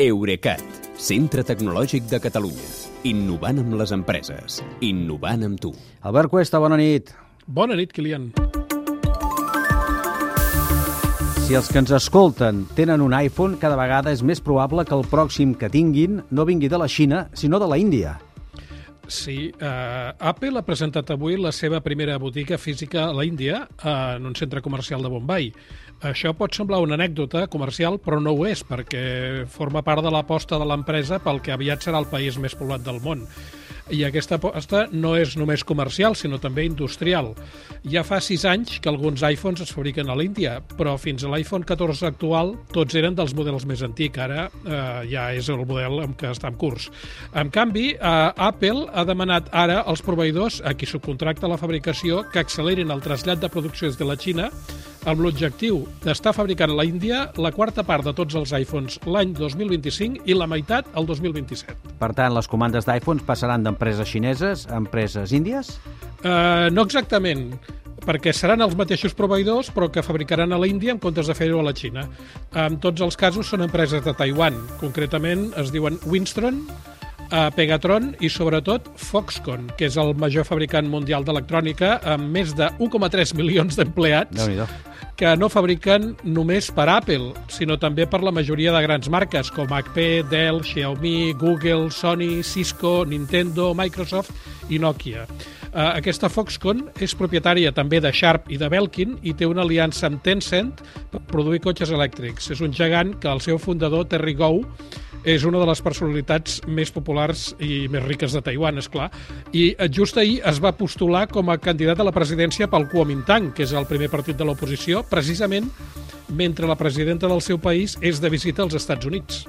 Eurecat, centre tecnològic de Catalunya. Innovant amb les empreses. Innovant amb tu. Albert Cuesta, bona nit. Bona nit, Kilian. Si els que ens escolten tenen un iPhone, cada vegada és més probable que el pròxim que tinguin no vingui de la Xina, sinó de la Índia. Sí, uh, Apple ha presentat avui la seva primera botiga física a la Índia, uh, en un centre comercial de Bombay. Això pot semblar una anècdota comercial, però no ho és, perquè forma part de l'aposta de l'empresa pel que aviat serà el país més poblat del món. I aquesta aposta no és només comercial, sinó també industrial. Ja fa sis anys que alguns iPhones es fabriquen a l'Índia, però fins a l'iPhone 14 actual tots eren dels models més antics. Ara eh, ja és el model amb què està en curs. En canvi, eh, Apple ha demanat ara als proveïdors a qui subcontracta la fabricació que accelerin el trasllat de producció des de la Xina amb l'objectiu d'estar fabricant a la Índia la quarta part de tots els iPhones l'any 2025 i la meitat el 2027. Per tant, les comandes d'iPhones passaran d'empreses xineses a empreses índies? Uh, no exactament perquè seran els mateixos proveïdors però que fabricaran a l'Índia en comptes de fer-ho a la Xina. En tots els casos són empreses de Taiwan. Concretament es diuen Winstron, a Pegatron i sobretot Foxconn, que és el major fabricant mundial d'electrònica amb més de 1,3 milions d'empleats que no fabriquen només per Apple, sinó també per la majoria de grans marques com HP, Dell, Xiaomi, Google, Sony, Cisco, Nintendo, Microsoft i Nokia. Uh, aquesta Foxconn és propietària també de Sharp i de Belkin i té una aliança amb Tencent per produir cotxes elèctrics. És un gegant que el seu fundador, Terry Gou, és una de les personalitats més populars i més riques de Taiwan, és clar. I eh, just ahir es va postular com a candidat a la presidència pel Kuomintang, que és el primer partit de l'oposició, precisament mentre la presidenta del seu país és de visita als Estats Units.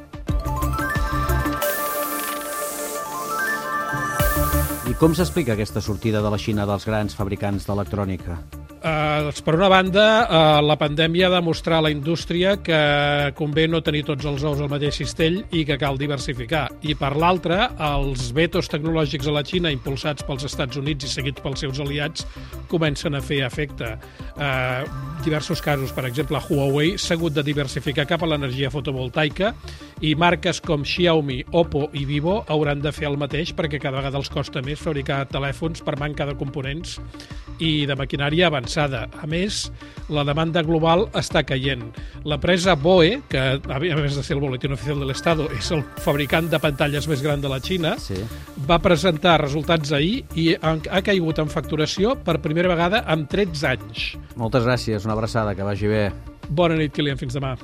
I com s'explica aquesta sortida de la Xina dels grans fabricants d'electrònica? Eh, per una banda, eh, la pandèmia ha demostrat a la indústria que convé no tenir tots els ous al mateix cistell i que cal diversificar. I per l'altra, els vetos tecnològics a la Xina impulsats pels Estats Units i seguits pels seus aliats comencen a fer efecte. Eh, diversos casos, per exemple, Huawei s'ha hagut de diversificar cap a l'energia fotovoltaica i marques com Xiaomi, Oppo i Vivo hauran de fer el mateix perquè cada vegada els costa més fabricar telèfons per manca de components i de maquinària avançada. A més, la demanda global està caient. L'empresa BOE, que a més de ser el boletín oficial de l'Estado, és el fabricant de pantalles més gran de la Xina, sí. va presentar resultats ahir i ha caigut en facturació per primera vegada en 13 anys. Moltes gràcies, una abraçada, que vagi bé. Bona nit, Kilian, fins demà.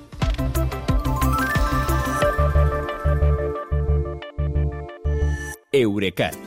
Eurecat,